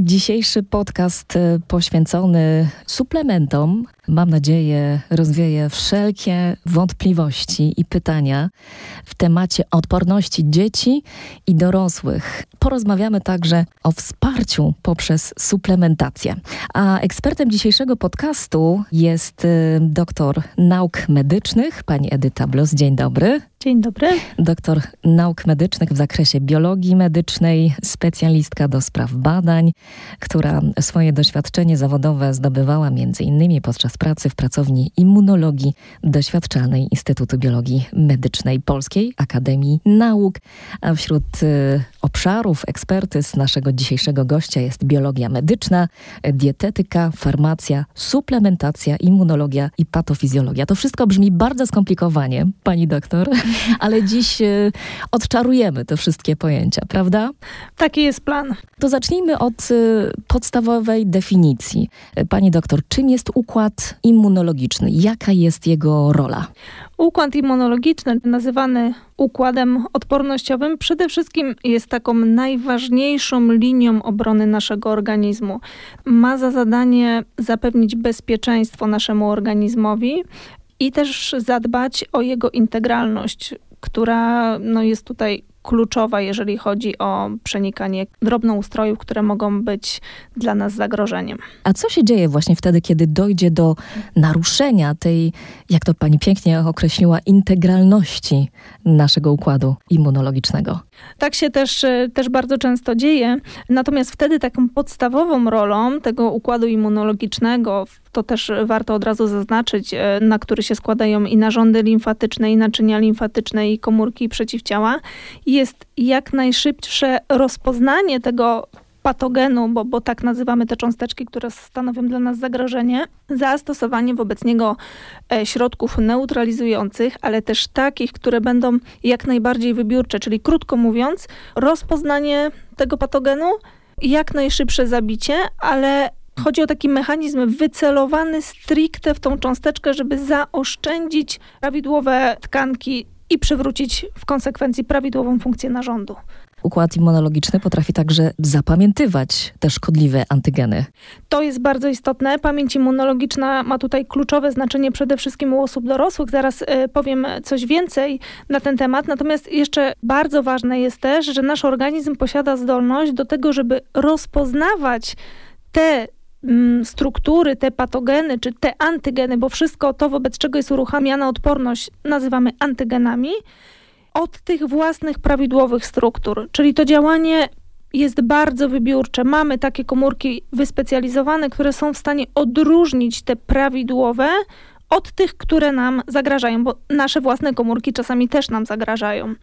Dzisiejszy podcast y, poświęcony suplementom, mam nadzieję, rozwieje wszelkie wątpliwości i pytania w temacie odporności dzieci i dorosłych. Porozmawiamy także o wsparciu poprzez suplementację. A ekspertem dzisiejszego podcastu jest y, doktor nauk medycznych, pani Edyta Blos. Dzień dobry. Dzień dobry. Doktor nauk medycznych w zakresie biologii medycznej, specjalistka do spraw badań, która swoje doświadczenie zawodowe zdobywała m.in. podczas pracy w pracowni immunologii doświadczalnej Instytutu Biologii Medycznej Polskiej Akademii Nauk. A wśród y, obszarów ekspertyz naszego dzisiejszego gościa jest biologia medyczna, dietetyka, farmacja, suplementacja, immunologia i patofizjologia. To wszystko brzmi bardzo skomplikowanie, pani doktor, ale dziś y, odczarujemy te wszystkie pojęcia, prawda? Taki jest plan. To zacznijmy od y, podstawowej definicji. Pani doktor, czym jest układ immunologiczny? Jaka jest jego rola? Układ immunologiczny, nazywany układem odpornościowym, przede wszystkim jest taką najważniejszą linią obrony naszego organizmu. Ma za zadanie zapewnić bezpieczeństwo naszemu organizmowi i też zadbać o jego integralność, która no, jest tutaj kluczowa, jeżeli chodzi o przenikanie drobnoustrojów, które mogą być dla nas zagrożeniem. A co się dzieje właśnie wtedy, kiedy dojdzie do naruszenia tej, jak to pani pięknie określiła, integralności naszego układu immunologicznego? Tak się też, e, też bardzo często dzieje. Natomiast wtedy taką podstawową rolą tego układu immunologicznego, to też warto od razu zaznaczyć, e, na który się składają i narządy limfatyczne, i naczynia limfatyczne, i komórki przeciwciała, jest jak najszybsze rozpoznanie tego patogenu, bo, bo tak nazywamy te cząsteczki, które stanowią dla nas zagrożenie, zastosowanie wobec niego e, środków neutralizujących, ale też takich, które będą jak najbardziej wybiórcze, czyli krótko mówiąc, rozpoznanie tego patogenu, jak najszybsze zabicie, ale Chodzi o taki mechanizm wycelowany stricte w tą cząsteczkę, żeby zaoszczędzić prawidłowe tkanki i przywrócić w konsekwencji prawidłową funkcję narządu. Układ immunologiczny potrafi także zapamiętywać te szkodliwe antygeny. To jest bardzo istotne. Pamięć immunologiczna ma tutaj kluczowe znaczenie przede wszystkim u osób dorosłych. Zaraz y, powiem coś więcej na ten temat. Natomiast jeszcze bardzo ważne jest też, że nasz organizm posiada zdolność do tego, żeby rozpoznawać te mm, struktury, te patogeny czy te antygeny, bo wszystko to, wobec czego jest uruchamiana odporność, nazywamy antygenami od tych własnych prawidłowych struktur. Czyli to działanie jest bardzo wybiórcze. Mamy takie komórki wyspecjalizowane, które są w stanie odróżnić te prawidłowe od tych, które nam zagrażają, bo nasze własne komórki czasami też nam zagrażają.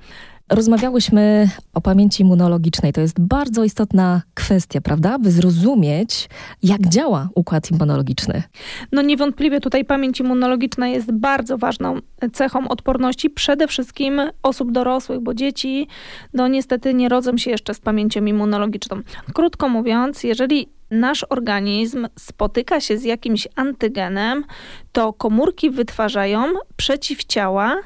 Rozmawiałyśmy o pamięci immunologicznej. To jest bardzo istotna kwestia, prawda? By zrozumieć, jak działa układ immunologiczny. No niewątpliwie tutaj pamięć immunologiczna jest bardzo ważną cechą odporności, przede wszystkim osób dorosłych, bo dzieci no niestety nie rodzą się jeszcze z pamięcią immunologiczną. Krótko mówiąc, jeżeli nasz organizm spotyka się z jakimś antygenem, to komórki wytwarzają przeciwciała,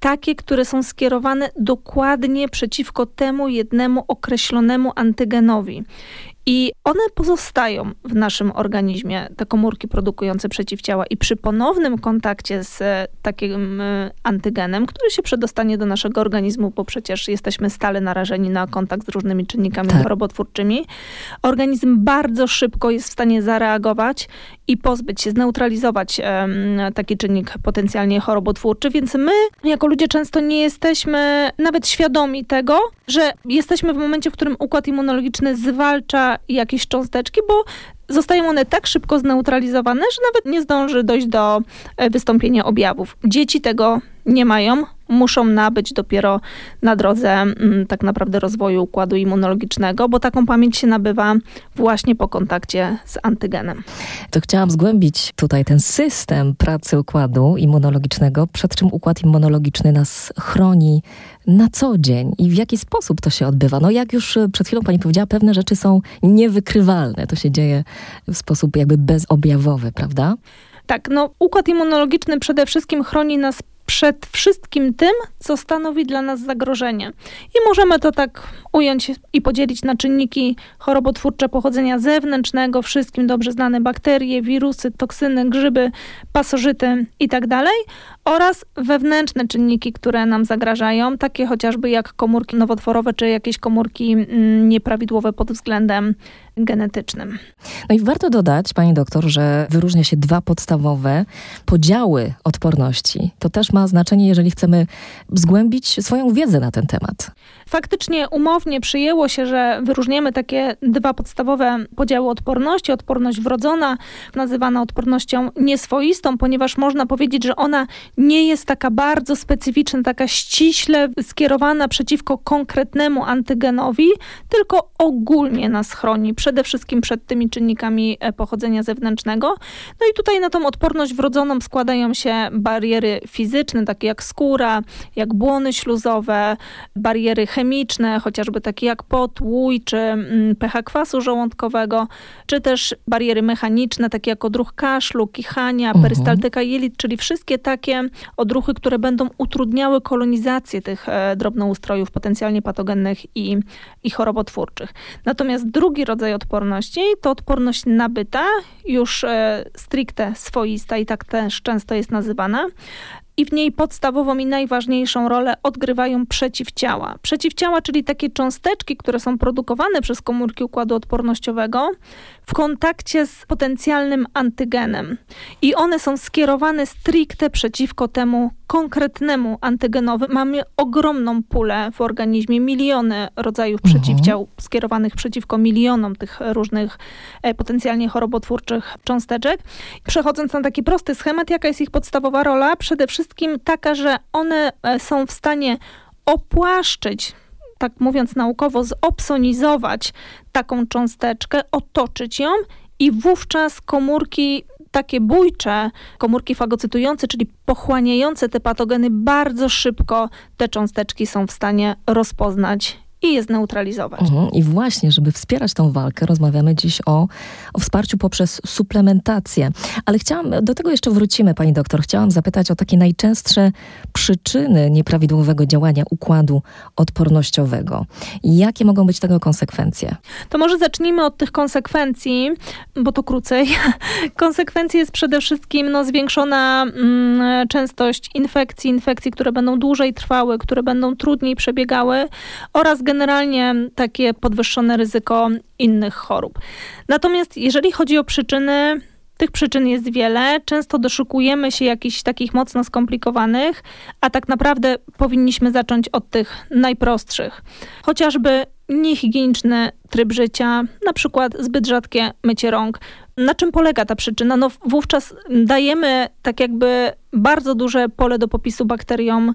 takie, które są skierowane dokładnie przeciwko temu jednemu określonemu antygenowi. I one pozostają w naszym organizmie, te komórki produkujące przeciwciała, i przy ponownym kontakcie z e, takim e, antygenem, który się przedostanie do naszego organizmu, bo przecież jesteśmy stale narażeni na kontakt z różnymi czynnikami tak. chorobotwórczymi, organizm bardzo szybko jest w stanie zareagować i pozbyć się, zneutralizować taki czynnik potencjalnie chorobotwórczy. Więc my, jako ludzie, często nie jesteśmy nawet świadomi tego, że jesteśmy w momencie, w którym układ immunologiczny zwalcza jakieś cząsteczki, bo zostają one tak szybko zneutralizowane, że nawet nie zdąży dojść do e, wystąpienia objawów. Dzieci tego nie mają, muszą nabyć dopiero na drodze mm, tak naprawdę rozwoju układu immunologicznego, bo taką pamięć się nabywa właśnie po kontakcie z antygenem. To chciałam zgłębić tutaj ten system pracy układu immunologicznego, przed czym układ immunologiczny nas chroni na co dzień i w jaki sposób to się odbywa. No jak już przed chwilą pani powiedziała, pewne rzeczy są niewykrywalne. To się dzieje w sposób jakby bezobjawowy, prawda? Tak, no układ immunologiczny przede wszystkim chroni nas przed wszystkim tym, co stanowi dla nas zagrożenie. I możemy to tak ująć i podzielić na czynniki chorobotwórcze pochodzenia zewnętrznego, wszystkim dobrze znane bakterie, wirusy, toksyny, grzyby, pasożyty itd. Tak oraz wewnętrzne czynniki, które nam zagrażają, takie chociażby jak komórki nowotworowe czy jakieś komórki mm, nieprawidłowe pod względem genetycznym. No i warto dodać, pani doktor, że wyróżnia się dwa podstawowe podziały odporności. To też ma znaczenie, jeżeli chcemy zgłębić swoją wiedzę na ten temat. Faktycznie umownie przyjęło się, że wyróżniamy takie dwa podstawowe podziały odporności. Odporność wrodzona, nazywana odpornością nieswoistą, ponieważ można powiedzieć, że ona nie jest taka bardzo specyficzna, taka ściśle skierowana przeciwko konkretnemu antygenowi, tylko ogólnie nas chroni, przede wszystkim przed tymi czynnikami e, pochodzenia zewnętrznego. No i tutaj na tą odporność wrodzoną składają się bariery fizyczne, takie jak skóra, jak błony śluzowe, bariery chemiczne, chociażby takie jak pot, łój czy mm, pH kwasu żołądkowego, czy też bariery mechaniczne, takie jak odruch kaszlu, kichania, mhm. perystaltyka jelit, czyli wszystkie takie odruchy, które będą utrudniały kolonizację tych e, drobnoustrojów potencjalnie patogennych i, i chorobotwórczych. Natomiast drugi rodzaj odporności to odporność nabyta, już e, stricte swoista i tak też często jest nazywana i w niej podstawową i najważniejszą rolę odgrywają przeciwciała. Przeciwciała, czyli takie cząsteczki, które są produkowane przez komórki układu odpornościowego w kontakcie z potencjalnym antygenem. I one są skierowane stricte przeciwko temu konkretnemu antygenowi. Mamy ogromną pulę w organizmie, miliony rodzajów mhm. przeciwciał skierowanych przeciwko milionom tych różnych e, potencjalnie chorobotwórczych cząsteczek. Przechodząc na taki prosty schemat, jaka jest ich podstawowa rola? Przede wszystkim taka, że one e, są w stanie opłaszczyć tak mówiąc naukowo, zopsonizować taką cząsteczkę, otoczyć ją i wówczas komórki takie bójcze, komórki fagocytujące, czyli pochłaniające te patogeny, bardzo szybko te cząsteczki są w stanie rozpoznać i je zneutralizować. Mhm. I właśnie, żeby wspierać tą walkę, rozmawiamy dziś o, o wsparciu poprzez suplementację. Ale chciałam, do tego jeszcze wrócimy, pani doktor. Chciałam zapytać o takie najczęstsze przyczyny nieprawidłowego działania układu odpornościowego. Jakie mogą być tego konsekwencje? To może zacznijmy od tych konsekwencji, bo to krócej. Konsekwencje jest przede wszystkim no, zwiększona mm, częstość infekcji, infekcji, które będą dłużej trwały, które będą trudniej przebiegały oraz generalnie takie podwyższone ryzyko innych chorób. Natomiast jeżeli chodzi o przyczyny, tych przyczyn jest wiele. Często doszukujemy się jakichś takich mocno skomplikowanych, a tak naprawdę powinniśmy zacząć od tych najprostszych. Chociażby niehigieniczny tryb życia, na przykład zbyt rzadkie mycie rąk. Na czym polega ta przyczyna? No wówczas dajemy tak jakby bardzo duże pole do popisu bakteriom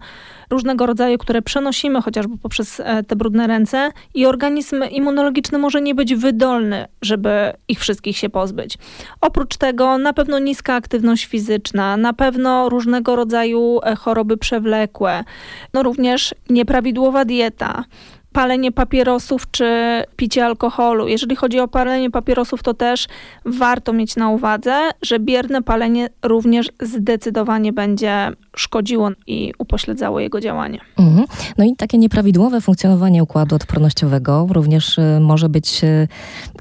różnego rodzaju, które przenosimy chociażby poprzez e, te brudne ręce i organizm immunologiczny może nie być wydolny, żeby ich wszystkich się pozbyć. Oprócz tego na pewno niska aktywność fizyczna, na pewno różnego rodzaju e, choroby przewlekłe, no również nieprawidłowa dieta, palenie papierosów czy picie alkoholu. Jeżeli chodzi o palenie papierosów, to też warto mieć na uwadze, że bierne palenie również zdecydowanie będzie szkodziło i upośledzało jego działanie. Mhm. No i takie nieprawidłowe funkcjonowanie układu odpornościowego również y, może być y,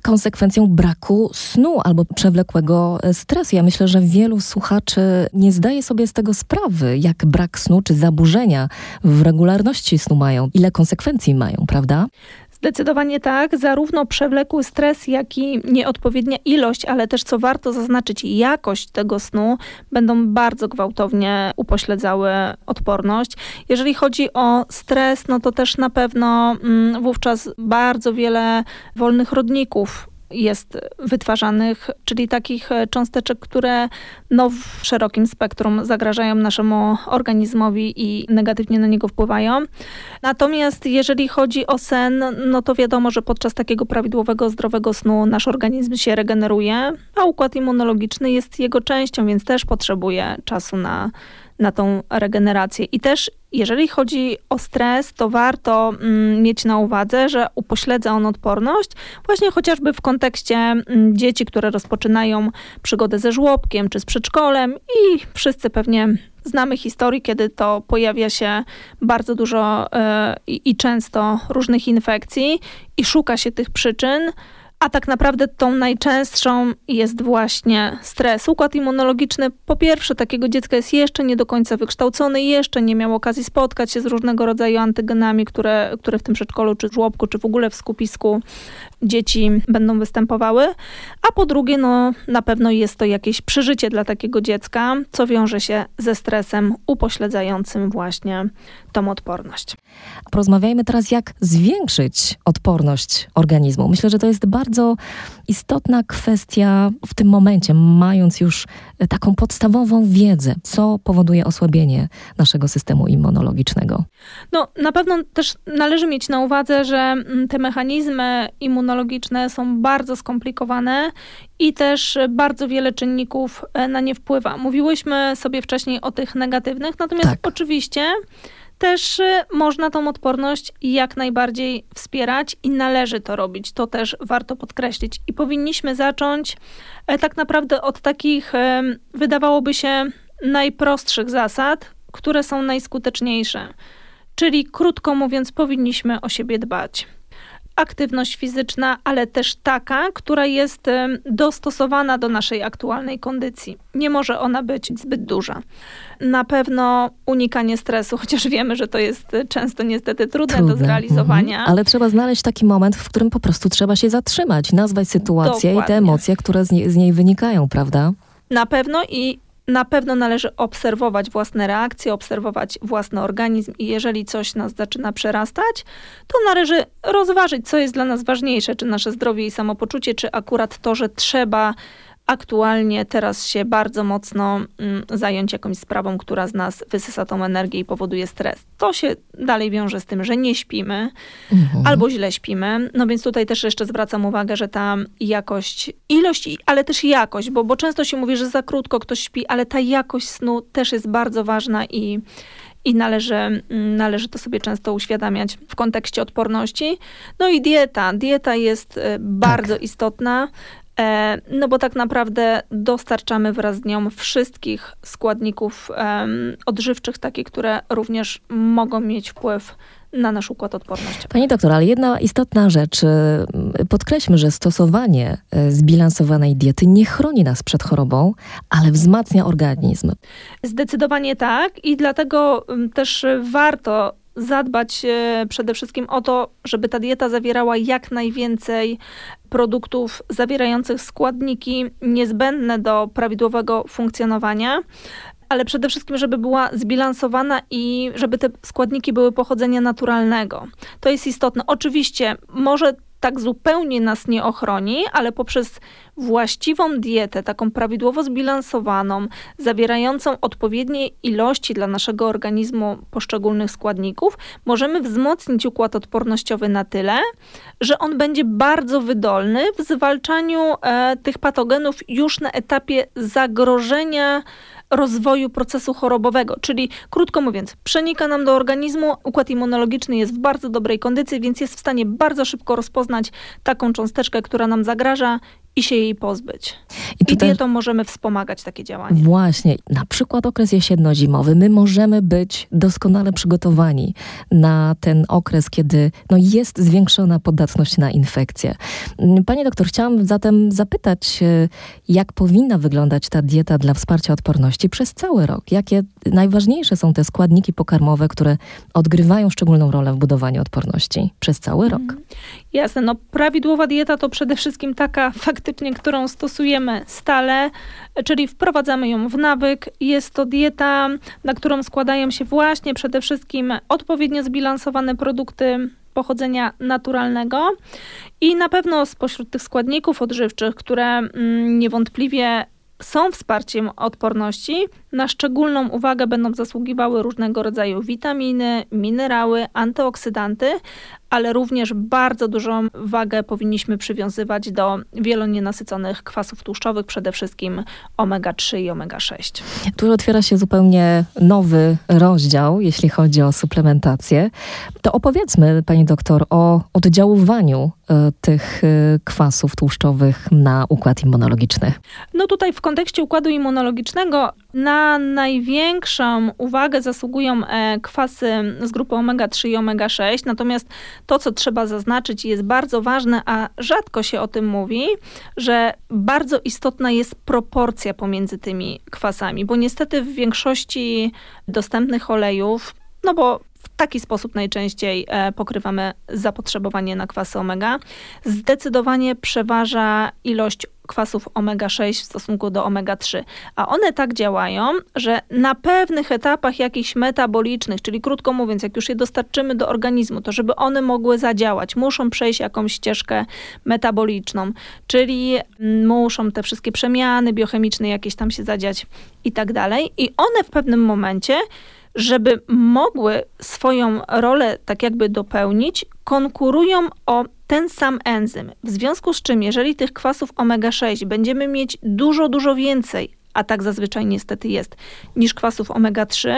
konsekwencją braku snu albo przewlekłego y, stresu. Ja myślę, że wielu słuchaczy nie zdaje sobie z tego sprawy, jak brak snu czy zaburzenia w regularności snu mają, ile konsekwencji mają prawda? Zdecydowanie tak. Zarówno przewlekły stres, jak i nieodpowiednia ilość, ale też co warto zaznaczyć, jakość tego snu będą bardzo gwałtownie upośledzały odporność. Jeżeli chodzi o stres, no to też na pewno mm, wówczas bardzo wiele wolnych rodników jest wytwarzanych, czyli takich e, cząsteczek, które no, w szerokim spektrum zagrażają naszemu organizmowi i negatywnie na niego wpływają. Natomiast jeżeli chodzi o sen, no to wiadomo, że podczas takiego prawidłowego, zdrowego snu nasz organizm się regeneruje, a układ immunologiczny jest jego częścią, więc też potrzebuje czasu na na tą regenerację. I też jeżeli chodzi o stres, to warto mm, mieć na uwadze, że upośledza on odporność, właśnie chociażby w kontekście mm, dzieci, które rozpoczynają przygodę ze żłobkiem czy z przedszkolem i wszyscy pewnie znamy historii, kiedy to pojawia się bardzo dużo e, i często różnych infekcji i szuka się tych przyczyn. A tak naprawdę tą najczęstszą jest właśnie stres. Układ immunologiczny, po pierwsze, takiego dziecka jest jeszcze nie do końca wykształcony, jeszcze nie miał okazji spotkać się z różnego rodzaju antygenami, które, które w tym przedszkolu, czy żłobku, czy w ogóle w skupisku dzieci będą występowały. A po drugie, no na pewno jest to jakieś przeżycie dla takiego dziecka, co wiąże się ze stresem upośledzającym właśnie tą odporność. Porozmawiajmy teraz, jak zwiększyć odporność organizmu. Myślę, że to jest bardzo istotna kwestia w tym momencie, mając już taką podstawową wiedzę, co powoduje osłabienie naszego systemu immunologicznego. No, na pewno też należy mieć na uwadze, że mm, te mechanizmy immunologiczne są bardzo skomplikowane i też bardzo wiele czynników e, na nie wpływa. Mówiłyśmy sobie wcześniej o tych negatywnych, natomiast tak. oczywiście też y, można tą odporność jak najbardziej wspierać i należy to robić. To też warto podkreślić. I powinniśmy zacząć e, tak naprawdę od takich, wydawałoby się, najprostszych zasad, które są najskuteczniejsze. Czyli krótko mówiąc, powinniśmy o siebie dbać aktywność fizyczna, ale też taka, która jest dostosowana do naszej aktualnej kondycji. Nie może ona być zbyt duża. Na pewno unikanie stresu, chociaż wiemy, że to jest często niestety trudne, trudne. do zrealizowania. Mhm. Ale trzeba znaleźć taki moment, w którym po prostu trzeba się zatrzymać, nazwać sytuację Dokładnie. i te emocje, które z niej, z niej wynikają, prawda? Na pewno i na pewno należy obserwować własne reakcje, obserwować własny organizm i jeżeli coś nas zaczyna przerastać, to należy rozważyć, co jest dla nas ważniejsze, czy nasze zdrowie i samopoczucie, czy akurat to, że trzeba aktualnie teraz się bardzo mocno mm, zająć jakąś sprawą, która z nas wysysa tą energię i powoduje stres. To się dalej wiąże z tym, że nie śpimy mhm. albo źle śpimy. No więc tutaj też jeszcze zwracam uwagę, że ta jakość, ilość, ale też jakość, bo, bo często się mówi, że za krótko ktoś śpi, ale ta jakość snu też jest bardzo ważna i i należy, mm, należy to sobie często uświadamiać w kontekście odporności. No i dieta. Dieta jest y, bardzo tak. istotna. E, no bo tak naprawdę dostarczamy wraz z nią wszystkich składników odżywczych, takie, które również mogą mieć wpływ na nasz układ odporności. Pani doktor, ale jedna istotna rzecz. E, podkreślmy, że stosowanie e, zbilansowanej diety nie chroni nas przed chorobą, ale wzmacnia organizm. Zdecydowanie tak i dlatego też warto zadbać e, przede wszystkim o to, żeby ta dieta zawierała jak najwięcej produktów zawierających składniki niezbędne do prawidłowego funkcjonowania ale przede wszystkim, żeby była zbilansowana i żeby te składniki były pochodzenia naturalnego. To jest istotne. Oczywiście może tak zupełnie nas nie ochroni, ale poprzez właściwą dietę, taką prawidłowo zbilansowaną, zawierającą odpowiednie ilości dla naszego organizmu poszczególnych składników, możemy wzmocnić układ odpornościowy na tyle, że on będzie bardzo wydolny w zwalczaniu e, tych patogenów już na etapie zagrożenia rozwoju procesu chorobowego, czyli krótko mówiąc, przenika nam do organizmu, układ immunologiczny jest w bardzo dobrej kondycji, więc jest w stanie bardzo szybko rozpoznać taką cząsteczkę, która nam zagraża i się jej pozbyć. I. I dietą możemy wspomagać takie działania. Właśnie, na przykład okres jesienno-zimowy, my możemy być doskonale przygotowani na ten okres, kiedy no, jest zwiększona podatność na infekcje. Panie doktor, chciałam zatem zapytać, e, jak powinna wyglądać ta dieta dla wsparcia odporności przez cały rok? Jakie najważniejsze są te składniki pokarmowe, które odgrywają szczególną rolę w budowaniu odporności przez cały rok? Mhm. Jasne, no prawidłowa dieta to przede wszystkim taka faktycznie, którą stosujemy stale, czyli wprowadzamy ją w nawyk. Jest to dieta, na którą składają się właśnie przede wszystkim odpowiednio zbilansowane produkty pochodzenia naturalnego. I na pewno spośród tych składników odżywczych, które mm, niewątpliwie są wsparciem odporności, na szczególną uwagę będą zasługiwały różnego rodzaju witaminy, minerały, antyoksydanty, ale również bardzo dużą wagę powinniśmy przywiązywać do wielonienasyconych kwasów tłuszczowych, przede wszystkim omega-3 i omega-6. Tu otwiera się zupełnie nowy rozdział, jeśli chodzi o suplementację. To opowiedzmy, pani doktor, o oddziaływaniu e, tych e, kwasów tłuszczowych na układ immunologiczny. No tutaj w kontekście układu immunologicznego na największą uwagę zasługują e, kwasy z grupy omega-3 i omega-6, natomiast to, co trzeba zaznaczyć jest bardzo ważne, a rzadko się o tym mówi, że bardzo istotna jest proporcja pomiędzy tymi kwasami, bo niestety w większości dostępnych olejów, no bo w taki sposób najczęściej e, pokrywamy zapotrzebowanie na kwasy omega. Zdecydowanie przeważa ilość kwasów omega-6 w stosunku do omega-3. A one tak działają, że na pewnych etapach jakichś metabolicznych, czyli krótko mówiąc, jak już je dostarczymy do organizmu, to żeby one mogły zadziałać, muszą przejść jakąś ścieżkę metaboliczną, czyli muszą te wszystkie przemiany biochemiczne jakieś tam się zadziać i tak dalej. I one w pewnym momencie żeby mogły swoją rolę tak jakby dopełnić, konkurują o ten sam enzym. W związku z czym, jeżeli tych kwasów omega-6 będziemy mieć dużo, dużo więcej, a tak zazwyczaj niestety jest, niż kwasów omega-3,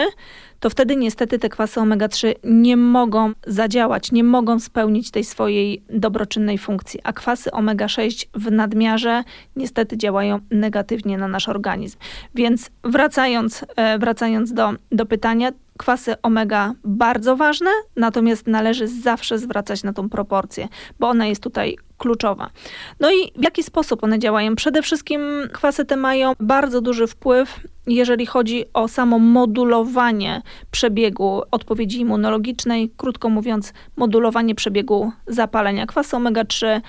to wtedy niestety te kwasy omega-3 nie mogą zadziałać, nie mogą spełnić tej swojej dobroczynnej funkcji, a kwasy omega-6 w nadmiarze niestety działają negatywnie na nasz organizm. Więc wracając, e, wracając do, do pytania, kwasy omega bardzo ważne, natomiast należy zawsze zwracać na tą proporcję, bo ona jest tutaj kluczowa. No i w jaki sposób one działają? Przede wszystkim kwasy te mają bardzo duży wpływ, jeżeli chodzi o samo modulowanie przebiegu odpowiedzi immunologicznej, krótko mówiąc, modulowanie przebiegu zapalenia. Kwasy omega-3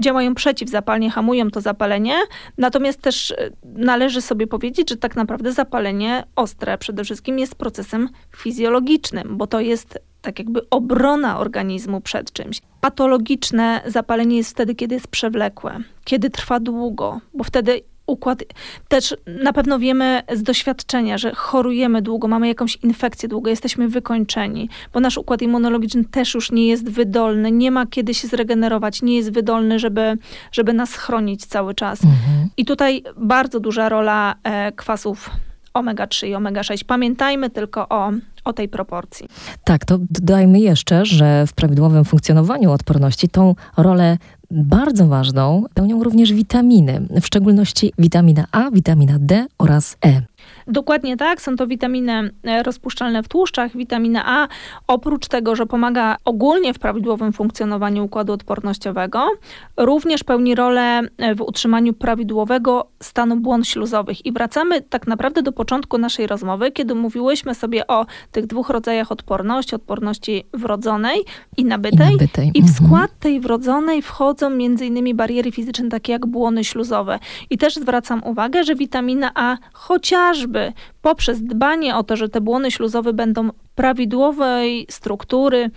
działają przeciwzapalnie, hamują to zapalenie. Natomiast też e, należy sobie powiedzieć, że tak naprawdę zapalenie ostre przede wszystkim jest procesem fizjologicznym, bo to jest tak jakby obrona organizmu przed czymś. Patologiczne zapalenie jest wtedy, kiedy jest przewlekłe, kiedy trwa długo, bo wtedy układ. Też na pewno wiemy z doświadczenia, że chorujemy długo, mamy jakąś infekcję długo, jesteśmy wykończeni, bo nasz układ immunologiczny też już nie jest wydolny, nie ma kiedy się zregenerować, nie jest wydolny, żeby, żeby nas chronić cały czas. Mhm. I tutaj bardzo duża rola e, kwasów omega-3 i omega-6. Pamiętajmy tylko o, o tej proporcji. Tak, to dodajmy jeszcze, że w prawidłowym funkcjonowaniu odporności tą rolę bardzo ważną pełnią również witaminy, w szczególności witamina A, witamina D oraz E. Dokładnie tak, są to witaminy e, rozpuszczalne w tłuszczach. Witamina A, oprócz tego, że pomaga ogólnie w prawidłowym funkcjonowaniu układu odpornościowego, również pełni rolę e, w utrzymaniu prawidłowego stanu błon śluzowych. I wracamy tak naprawdę do początku naszej rozmowy, kiedy mówiłyśmy sobie o tych dwóch rodzajach odporności, odporności wrodzonej i nabytej. I, nabytej. I w mhm. skład tej wrodzonej wchodzą m.in. bariery fizyczne, takie jak błony śluzowe. I też zwracam uwagę, że witamina A chociażby chociażby poprzez dbanie o to, że te błony śluzowe będą prawidłowej struktury,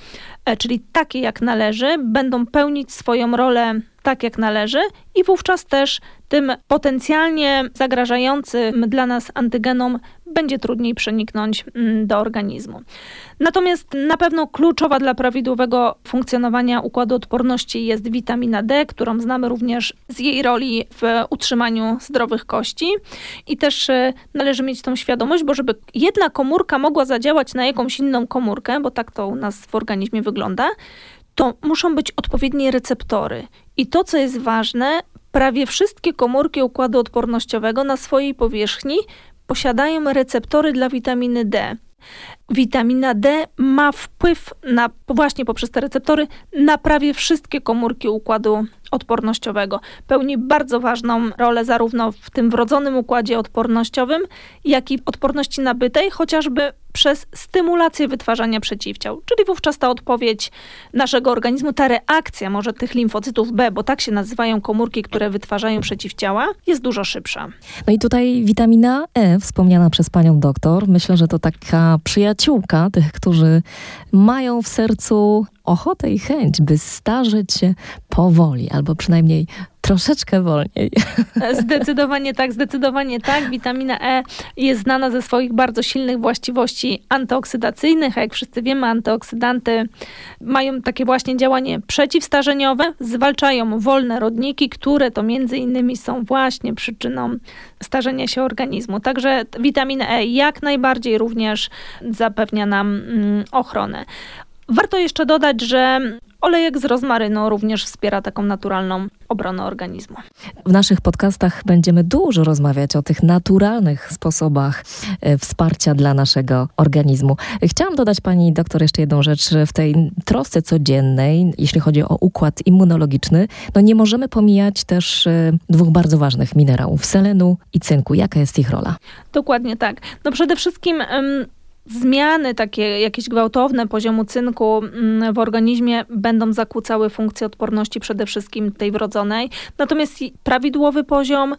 e, czyli takie jak należy, będą pełnić swoją rolę tak jak należy i wówczas też tym potencjalnie zagrażającym dla nas antygenom będzie trudniej przeniknąć mm, do organizmu. Natomiast na pewno kluczowa dla prawidłowego funkcjonowania układu odporności jest witamina D, którą znamy również z jej roli w utrzymaniu zdrowych kości. I też e, należy mieć tą świadomość, bo żeby jedna komórka mogła zadziałać na jakąś inną komórkę, bo tak to u nas w organizmie wygląda, to muszą być odpowiednie receptory. I to, co jest ważne, prawie wszystkie komórki układu odpornościowego na swojej powierzchni posiadają receptory dla witaminy D. Witamina D ma wpływ na, właśnie poprzez te receptory na prawie wszystkie komórki układu odpornościowego. Pełni bardzo ważną rolę zarówno w tym wrodzonym układzie odpornościowym, jak i odporności nabytej, chociażby przez stymulację wytwarzania przeciwciał. Czyli wówczas ta odpowiedź naszego organizmu, ta reakcja może tych limfocytów B, bo tak się nazywają komórki, które wytwarzają przeciwciała, jest dużo szybsza. No i tutaj witamina E, wspomniana przez panią doktor, myślę, że to taka przyjaciółka tych, którzy mają w sercu ochotę i chęć, by starzeć się powoli, albo przynajmniej Troszeczkę wolniej. Zdecydowanie tak, zdecydowanie tak. Witamina E jest znana ze swoich bardzo silnych właściwości antyoksydacyjnych, a jak wszyscy wiemy, antyoksydanty mają takie właśnie działanie przeciwstarzeniowe, zwalczają wolne rodniki, które to między innymi są właśnie przyczyną starzenia się organizmu. Także witamina E jak najbardziej również zapewnia nam mm, ochronę. Warto jeszcze dodać, że olejek z rozmarynu również wspiera taką naturalną obronę organizmu. W naszych podcastach będziemy dużo rozmawiać o tych naturalnych sposobach e, wsparcia dla naszego organizmu. Chciałam dodać pani doktor jeszcze jedną rzecz. W tej trosce codziennej, jeśli chodzi o układ immunologiczny, no nie możemy pomijać też e, dwóch bardzo ważnych minerałów, selenu i cynku. Jaka jest ich rola? Dokładnie tak. No przede wszystkim zmiany takie jakieś gwałtowne poziomu cynku mm, w organizmie będą zakłócały funkcję odporności przede wszystkim tej wrodzonej. Natomiast prawidłowy poziom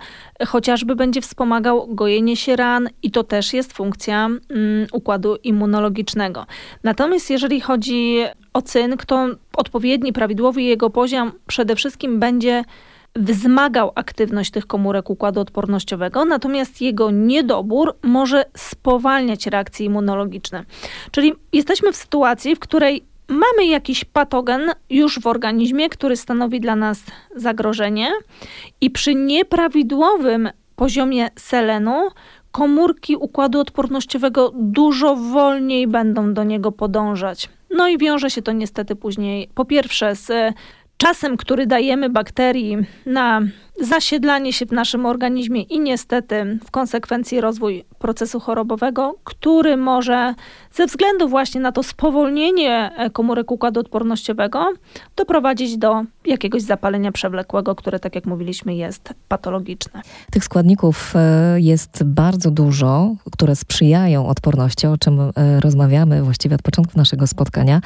chociażby będzie wspomagał gojenie się ran i to też jest funkcja mm, układu immunologicznego. Natomiast jeżeli chodzi o cynk, to odpowiedni, prawidłowy jego poziom przede wszystkim będzie wzmagał aktywność tych komórek układu odpornościowego, natomiast jego niedobór może spowalniać reakcje immunologiczne. Czyli jesteśmy w sytuacji, w której mamy jakiś patogen już w organizmie, który stanowi dla nas zagrożenie, i przy nieprawidłowym poziomie selenu komórki układu odpornościowego dużo wolniej będą do niego podążać. No i wiąże się to niestety później po pierwsze z czasem, który dajemy bakterii na zasiedlanie się w naszym organizmie i niestety w konsekwencji rozwój procesu chorobowego, który może ze względu właśnie na to spowolnienie e, komórek układu odpornościowego doprowadzić do jakiegoś zapalenia przewlekłego, które, tak jak mówiliśmy, jest patologiczne. Tych składników e, jest bardzo dużo, które sprzyjają odporności, o czym e, rozmawiamy właściwie od początku naszego spotkania.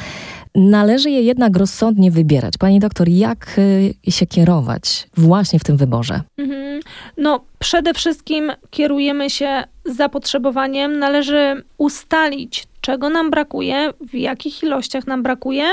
Należy je jednak rozsądnie wybierać. Pani doktor, jak się kierować właśnie w tym wyborze? Mhm. No, przede wszystkim kierujemy się zapotrzebowaniem. Należy ustalić, czego nam brakuje, w jakich ilościach nam brakuje.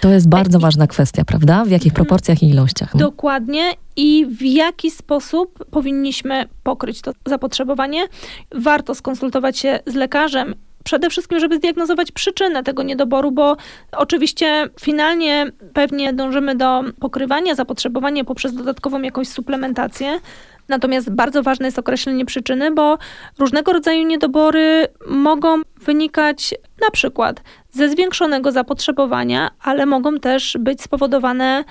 To jest bardzo ważna kwestia, prawda? W jakich mhm. proporcjach i ilościach? No? Dokładnie. I w jaki sposób powinniśmy pokryć to zapotrzebowanie. Warto skonsultować się z lekarzem przede wszystkim, żeby zdiagnozować przyczynę tego niedoboru, bo oczywiście finalnie pewnie dążymy do pokrywania zapotrzebowania poprzez dodatkową jakąś suplementację. Natomiast bardzo ważne jest określenie przyczyny, bo różnego rodzaju niedobory mogą wynikać na przykład ze zwiększonego zapotrzebowania, ale mogą też być spowodowane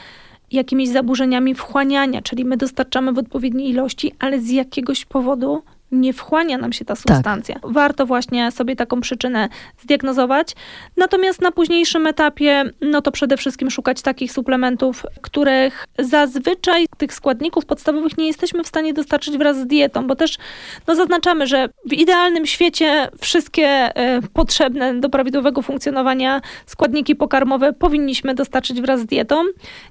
jakimiś zaburzeniami wchłaniania, czyli my dostarczamy w odpowiedniej ilości, ale z jakiegoś powodu nie wchłania nam się ta substancja. Tak. Warto właśnie sobie taką przyczynę zdiagnozować. Natomiast na późniejszym etapie, no to przede wszystkim szukać takich suplementów, których zazwyczaj tych składników podstawowych nie jesteśmy w stanie dostarczyć wraz z dietą, bo też no zaznaczamy, że w idealnym świecie wszystkie y, potrzebne do prawidłowego funkcjonowania składniki pokarmowe powinniśmy dostarczyć wraz z dietą.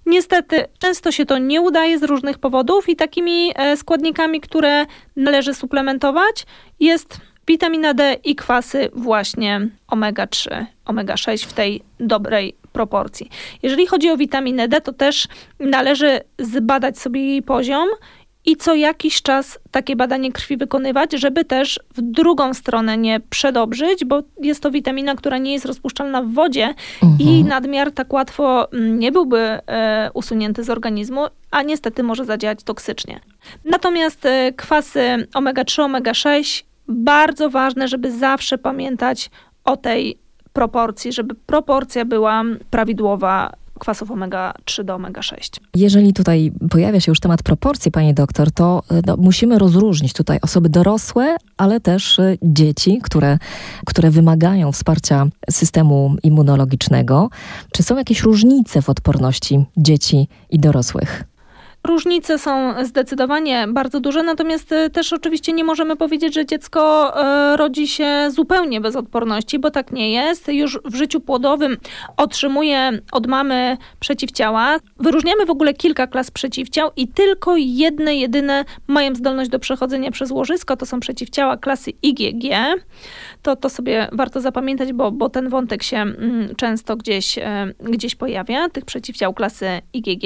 Niestety często się to nie udaje z różnych powodów i takimi y, składnikami, które należy suplementować suplementować, jest witamina D i kwasy właśnie omega-3, omega-6 w tej dobrej proporcji. Jeżeli chodzi o witaminę D, to też należy zbadać sobie jej poziom i co jakiś czas takie badanie krwi wykonywać, żeby też w drugą stronę nie przedobrzyć, bo jest to witamina, która nie jest rozpuszczalna w wodzie mhm. i nadmiar tak łatwo mm, nie byłby e, usunięty z organizmu, a niestety może zadziałać toksycznie. Natomiast e, kwasy omega-3, omega-6 bardzo ważne, żeby zawsze pamiętać o tej proporcji, żeby proporcja była prawidłowa kwasów omega-3 do omega-6. Jeżeli tutaj pojawia się już temat proporcji, pani doktor, to e, no, musimy rozróżnić tutaj osoby dorosłe, ale też e, dzieci, które, które wymagają wsparcia systemu immunologicznego. Czy są jakieś różnice w odporności dzieci i dorosłych? Różnice są zdecydowanie bardzo duże, natomiast e, też oczywiście nie możemy powiedzieć, że dziecko e, rodzi się zupełnie bez odporności, bo tak nie jest. Już w życiu płodowym otrzymuje od mamy przeciwciała. Wyróżniamy w ogóle kilka klas przeciwciał i tylko jedne, jedyne mają zdolność do przechodzenia przez łożysko. To są przeciwciała klasy IgG. To, to sobie warto zapamiętać, bo, bo ten wątek się mm, często gdzieś, e, gdzieś pojawia, tych przeciwciał klasy IgG.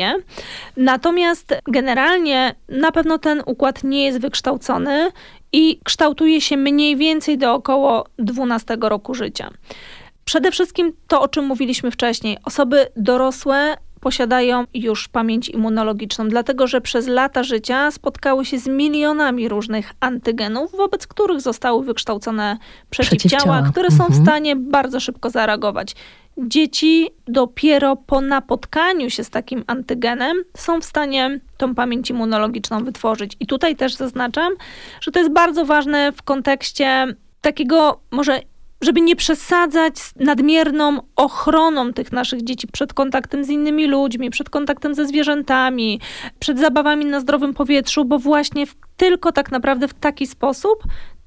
Natomiast Natomiast generalnie na pewno ten układ nie jest wykształcony i kształtuje się mniej więcej do około 12 roku życia. Przede wszystkim to, o czym mówiliśmy wcześniej, osoby dorosłe posiadają już pamięć immunologiczną, dlatego że przez lata życia spotkały się z milionami różnych antygenów, wobec których zostały wykształcone przeciwciała, przeciwciała. które są mhm. w stanie bardzo szybko zareagować. Dzieci dopiero po napotkaniu się z takim antygenem są w stanie tą pamięć immunologiczną wytworzyć. I tutaj też zaznaczam, że to jest bardzo ważne w kontekście takiego może żeby nie przesadzać z nadmierną ochroną tych naszych dzieci przed kontaktem z innymi ludźmi, przed kontaktem ze zwierzętami, przed zabawami na zdrowym powietrzu, bo właśnie w, tylko tak naprawdę w taki sposób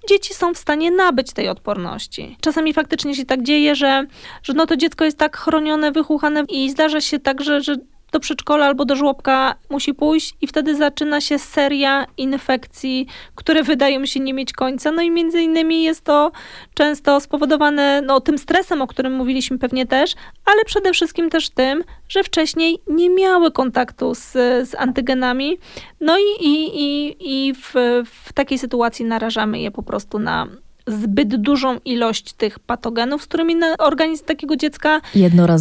dzieci są w stanie nabyć tej odporności. Czasami faktycznie się tak dzieje, że, że no to dziecko jest tak chronione, wychuchane i zdarza się tak, że, że do przedszkola albo do żłobka musi pójść i wtedy zaczyna się seria infekcji, które wydają się nie mieć końca. No i między innymi jest to często spowodowane no, tym stresem, o którym mówiliśmy pewnie też, ale przede wszystkim też tym, że wcześniej nie miały kontaktu z, z antygenami. No i, i, i, i w, w takiej sytuacji narażamy je po prostu na zbyt dużą ilość tych patogenów, z którymi organizm takiego dziecka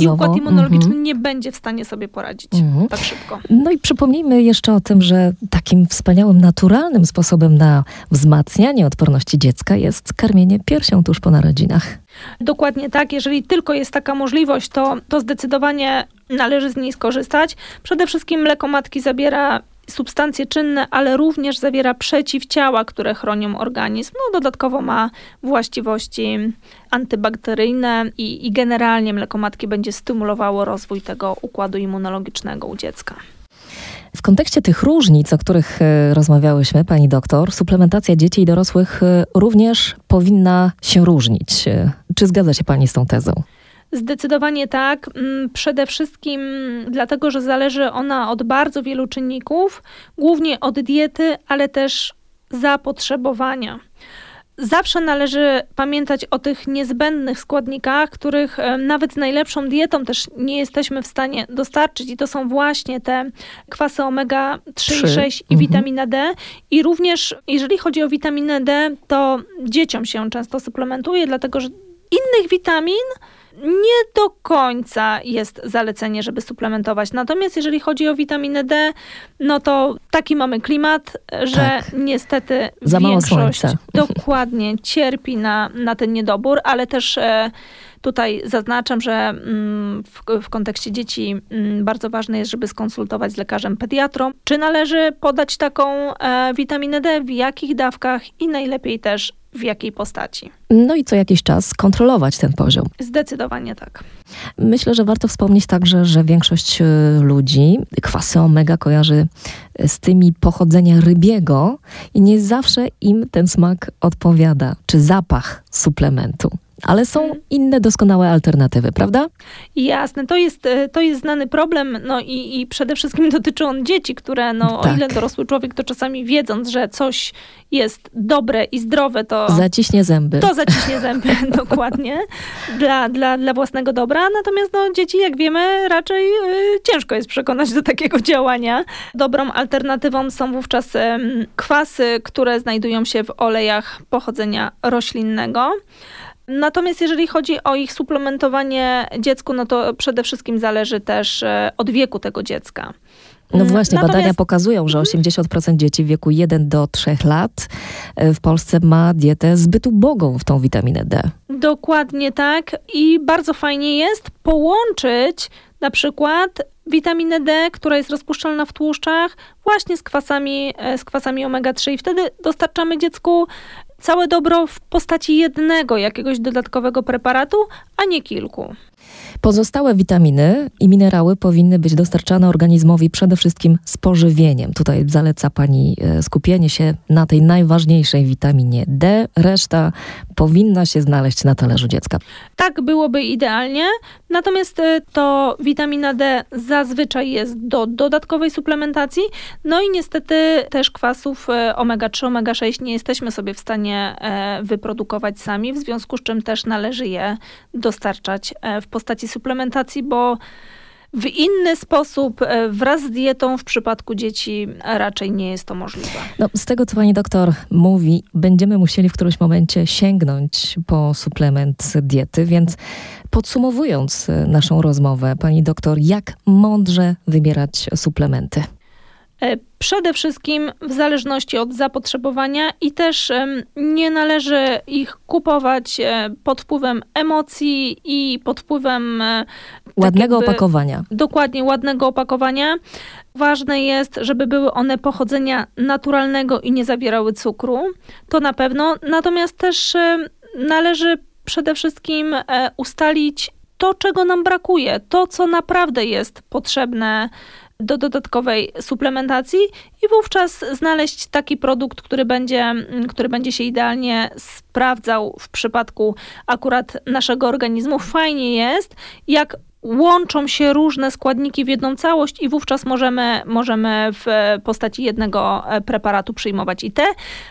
i układ immunologiczny mm -hmm. nie będzie w stanie sobie poradzić mm -hmm. tak szybko. No i przypomnijmy jeszcze o tym, że takim wspaniałym, naturalnym sposobem na wzmacnianie odporności dziecka jest karmienie piersią tuż po narodzinach. Dokładnie tak. Jeżeli tylko jest taka możliwość, to, to zdecydowanie należy z niej skorzystać. Przede wszystkim mleko matki zabiera substancje czynne, ale również zawiera przeciwciała, które chronią organizm. No, dodatkowo ma właściwości antybakteryjne i, i generalnie mleko matki będzie stymulowało rozwój tego układu immunologicznego u dziecka. W kontekście tych różnic, o których e, rozmawiałyśmy, pani doktor, suplementacja dzieci i dorosłych e, również powinna się różnić. E, czy zgadza się pani z tą tezą? Zdecydowanie tak. Mm, przede wszystkim dlatego, że zależy ona od bardzo wielu czynników, głównie od diety, ale też zapotrzebowania. Zawsze należy pamiętać o tych niezbędnych składnikach, których e, nawet z najlepszą dietą też nie jesteśmy w stanie dostarczyć, i to są właśnie te kwasy omega-3 i 6 i mhm. witamina D. I również, jeżeli chodzi o witaminę D, to dzieciom się często suplementuje, dlatego że innych witamin nie do końca jest zalecenie, żeby suplementować. Natomiast jeżeli chodzi o witaminę D, no to taki mamy klimat, że tak. niestety Za większość dokładnie cierpi na, na ten niedobór, ale też e, Tutaj zaznaczam, że mm, w, w, kontekście dzieci mm, bardzo ważne jest, żeby skonsultować z lekarzem pediatrą, czy należy podać taką e, witaminę D, w jakich dawkach i najlepiej też w jakiej postaci. No i co jakiś czas kontrolować ten poziom. Zdecydowanie tak. Myślę, że warto wspomnieć także, że większość e, ludzi kwasy omega kojarzy z tymi pochodzenia rybiego i nie zawsze im ten smak odpowiada, czy zapach suplementu ale są inne doskonałe alternatywy, prawda? Jasne, to jest, e, to jest znany problem, no i, i przede wszystkim dotyczy on dzieci, które, no tak. o ile dorosły człowiek, to czasami wiedząc, że coś jest dobre i zdrowe, to... Zaciśnie zęby. To zaciśnie zęby, dokładnie, dla, dla, dla własnego dobra, natomiast no, dzieci, jak wiemy, raczej y, ciężko jest przekonać do takiego działania. Dobrą alternatywą są wówczas y, kwasy, które znajdują się w olejach pochodzenia roślinnego. Natomiast jeżeli chodzi o ich suplementowanie dziecku, no to przede wszystkim zależy też e, od wieku tego dziecka. No właśnie, Natomiast... badania pokazują, że 80% dzieci w wieku 1 do 3 lat e, w Polsce ma dietę zbyt ubogą w tą witaminę D. Dokładnie tak i bardzo fajnie jest połączyć na przykład witaminę D, która jest rozpuszczalna w tłuszczach, właśnie z kwasami, e, z kwasami omega-3 i wtedy dostarczamy dziecku całe dobro w postaci jednego jakiegoś dodatkowego preparatu, a nie kilku. Pozostałe witaminy i minerały powinny być dostarczane organizmowi przede wszystkim z pożywieniem. Tutaj zaleca Pani e, skupienie się na tej najważniejszej witaminie D. Reszta powinna się znaleźć na talerzu dziecka. Tak byłoby idealnie, natomiast e, to witamina D zazwyczaj jest do dodatkowej suplementacji, no i niestety też kwasów e, omega-3, omega-6 nie jesteśmy sobie w stanie wyprodukować sami, w związku z czym też należy je dostarczać w postaci suplementacji, bo W inny sposób, e, wraz z dietą, w przypadku dzieci raczej nie jest to możliwe. No, z tego, co pani doktor mówi, będziemy musieli w którymś momencie sięgnąć po suplement diety, więc podsumowując e, naszą rozmowę, pani doktor, jak mądrze wybierać suplementy? E, przede wszystkim w zależności od zapotrzebowania i też nie należy ich kupować e, pod wpływem emocji i pod wpływem e, tak ładnego jakby, opakowania. Dokładnie, ładnego opakowania. Ważne jest, żeby były one pochodzenia naturalnego i nie zawierały cukru. To na pewno. Natomiast też należy przede wszystkim ustalić to, czego nam brakuje, to, co naprawdę jest potrzebne do dodatkowej suplementacji i wówczas znaleźć taki produkt, który będzie, który będzie się idealnie sprawdzał w przypadku akurat naszego organizmu. Fajnie jest, jak łączą się różne składniki w jedną całość i wówczas możemy, możemy w postaci jednego e, preparatu przyjmować i te,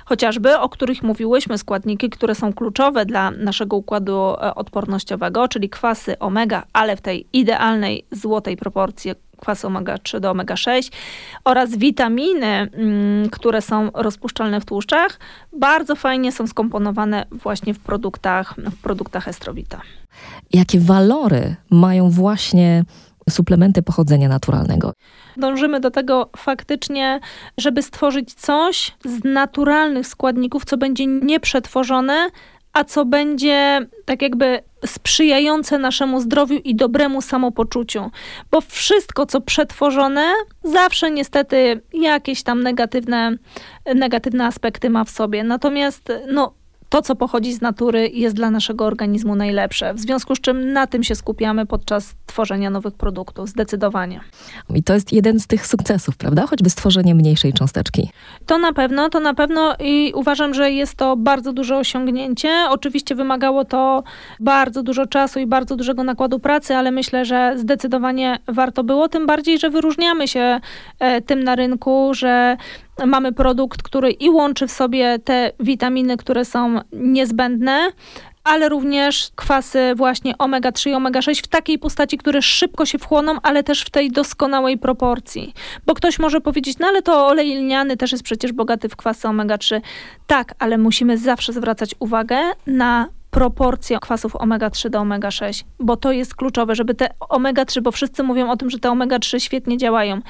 chociażby o których mówiłyśmy, składniki, które są kluczowe dla naszego układu e, odpornościowego, czyli kwasy omega, ale w tej idealnej złotej proporcji kwasy omega-3 do omega-6 oraz witaminy, mm, które są rozpuszczalne w tłuszczach, bardzo fajnie są skomponowane właśnie w produktach, w produktach Estrowita. Jakie walory mają właśnie suplementy pochodzenia naturalnego. Dążymy do tego faktycznie, żeby stworzyć coś z naturalnych składników, co będzie nieprzetworzone, a co będzie tak jakby sprzyjające naszemu zdrowiu i dobremu samopoczuciu. Bo wszystko, co przetworzone, zawsze niestety jakieś tam negatywne, negatywne aspekty ma w sobie. Natomiast no, to, co pochodzi z natury, jest dla naszego organizmu najlepsze. W związku z czym na tym się skupiamy podczas tworzenia nowych produktów, zdecydowanie. I to jest jeden z tych sukcesów, prawda? Choćby stworzenie mniejszej cząsteczki. To na pewno, to na pewno i uważam, że jest to bardzo duże osiągnięcie. Oczywiście wymagało to bardzo dużo czasu i bardzo dużego nakładu pracy, ale myślę, że zdecydowanie warto było, tym bardziej, że wyróżniamy się e, tym na rynku, że mamy produkt, który i łączy w sobie te witaminy, które są niezbędne, ale również kwasy właśnie omega-3 i omega-6 w takiej postaci, które szybko się wchłoną, ale też w tej doskonałej proporcji. Bo ktoś może powiedzieć, no ale to olej lniany też jest przecież bogaty w kwasy omega-3. Tak, ale musimy zawsze zwracać uwagę na proporcję kwasów omega-3 do omega-6, bo to jest kluczowe, żeby te omega-3, bo wszyscy mówią o tym, że te omega-3 świetnie działają.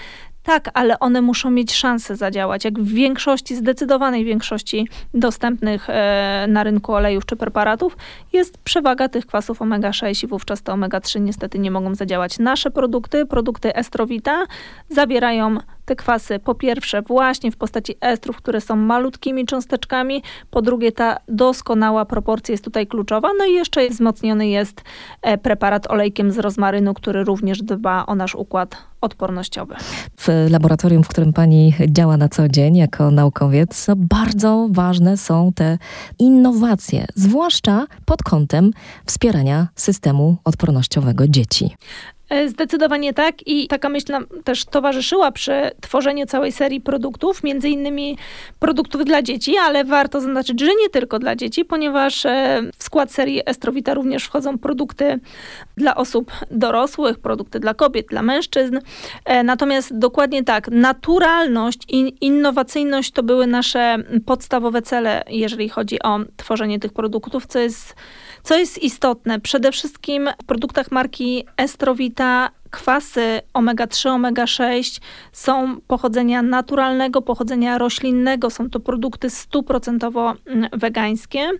Tak, ale one muszą mieć szansę zadziałać. Jak w większości, zdecydowanej większości dostępnych e, na rynku olejów czy preparatów jest przewaga tych kwasów omega-6 i wówczas te omega-3 niestety nie mogą zadziałać. Nasze produkty, produkty Estrowita zawierają te kwasy po pierwsze właśnie w postaci estrów, które są malutkimi cząsteczkami, po drugie ta doskonała proporcja jest tutaj kluczowa, no i jeszcze wzmocniony jest e, preparat olejkiem z rozmarynu, który również dba o nasz układ odpornościowy. W laboratorium, w którym pani działa na co dzień jako naukowiec, no bardzo ważne są te innowacje, zwłaszcza pod kątem wspierania systemu odpornościowego dzieci. E, zdecydowanie tak i taka myśl nam też towarzyszyła przy tworzeniu całej serii produktów, między innymi produktów dla dzieci, ale warto zaznaczyć, że nie tylko dla dzieci, ponieważ e, w skład serii Estrowita również wchodzą produkty dla osób dorosłych, produkty dla kobiet, dla mężczyzn. E, natomiast dokładnie tak, naturalność i innowacyjność to były nasze podstawowe cele, jeżeli chodzi o tworzenie tych produktów, co jest co jest istotne, przede wszystkim w produktach marki Estrowita kwasy omega-3, omega-6 są pochodzenia naturalnego, pochodzenia roślinnego. Są to produkty stuprocentowo mm, wegańskie.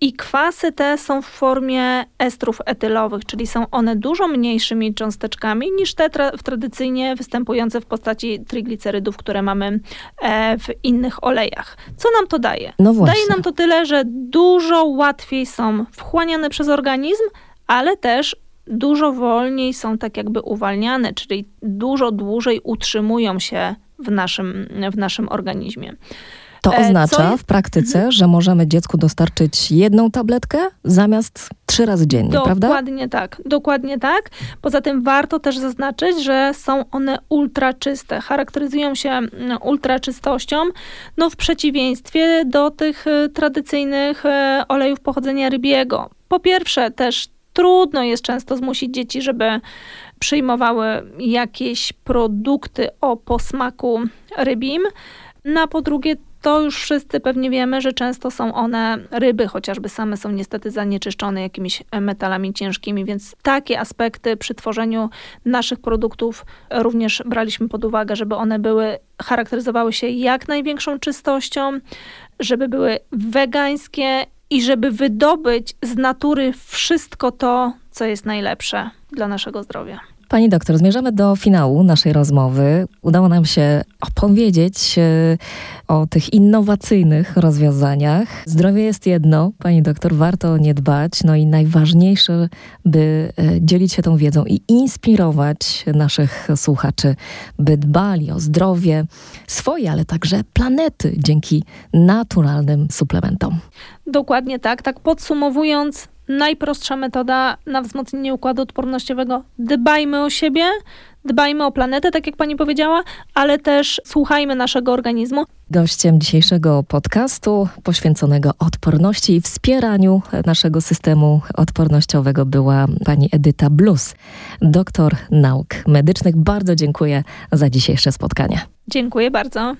I kwasy te są w formie estrów etylowych, czyli są one dużo mniejszymi cząsteczkami niż te tra tradycyjnie występujące w postaci triglicerydów, które mamy e, w innych olejach. Co nam to daje? No daje nam to tyle, że dużo łatwiej są wchłaniane przez organizm, ale też dużo wolniej są tak jakby uwalniane, czyli dużo dłużej utrzymują się w naszym, w naszym organizmie. To e, oznacza w praktyce, mhm. że możemy dziecku dostarczyć jedną tabletkę zamiast trzy razy dziennie, dokładnie prawda? Dokładnie tak, dokładnie tak. Poza tym warto też zaznaczyć, że są one ultraczyste, charakteryzują się mm, ultraczystością, no w przeciwieństwie do tych e, tradycyjnych e, olejów pochodzenia rybiego. Po pierwsze też trudno jest często zmusić dzieci, żeby przyjmowały jakieś produkty o posmaku rybim. Na po drugie, to już wszyscy pewnie wiemy, że często są one ryby, chociażby same są niestety zanieczyszczone jakimiś metalami ciężkimi, więc takie aspekty przy tworzeniu naszych produktów również braliśmy pod uwagę, żeby one były, charakteryzowały się jak największą czystością, żeby były wegańskie i żeby wydobyć z natury wszystko to, co jest najlepsze dla naszego zdrowia. Pani doktor, zmierzamy do finału naszej rozmowy. Udało nam się opowiedzieć e, o tych innowacyjnych rozwiązaniach. Zdrowie jest jedno, pani doktor, warto nie dbać. No i najważniejsze, by e, dzielić się tą wiedzą i inspirować naszych słuchaczy, by dbali o zdrowie swoje, ale także planety dzięki naturalnym suplementom. Dokładnie tak. Tak podsumowując, najprostsza metoda na wzmocnienie układu odpornościowego. Dbajmy o siebie, dbajmy o planetę, tak jak pani powiedziała, ale też słuchajmy naszego organizmu. Gościem dzisiejszego podcastu poświęconego odporności i wspieraniu naszego systemu odpornościowego była pani Edyta Blus, doktor nauk medycznych. Bardzo dziękuję za dzisiejsze spotkanie. Dziękuję bardzo.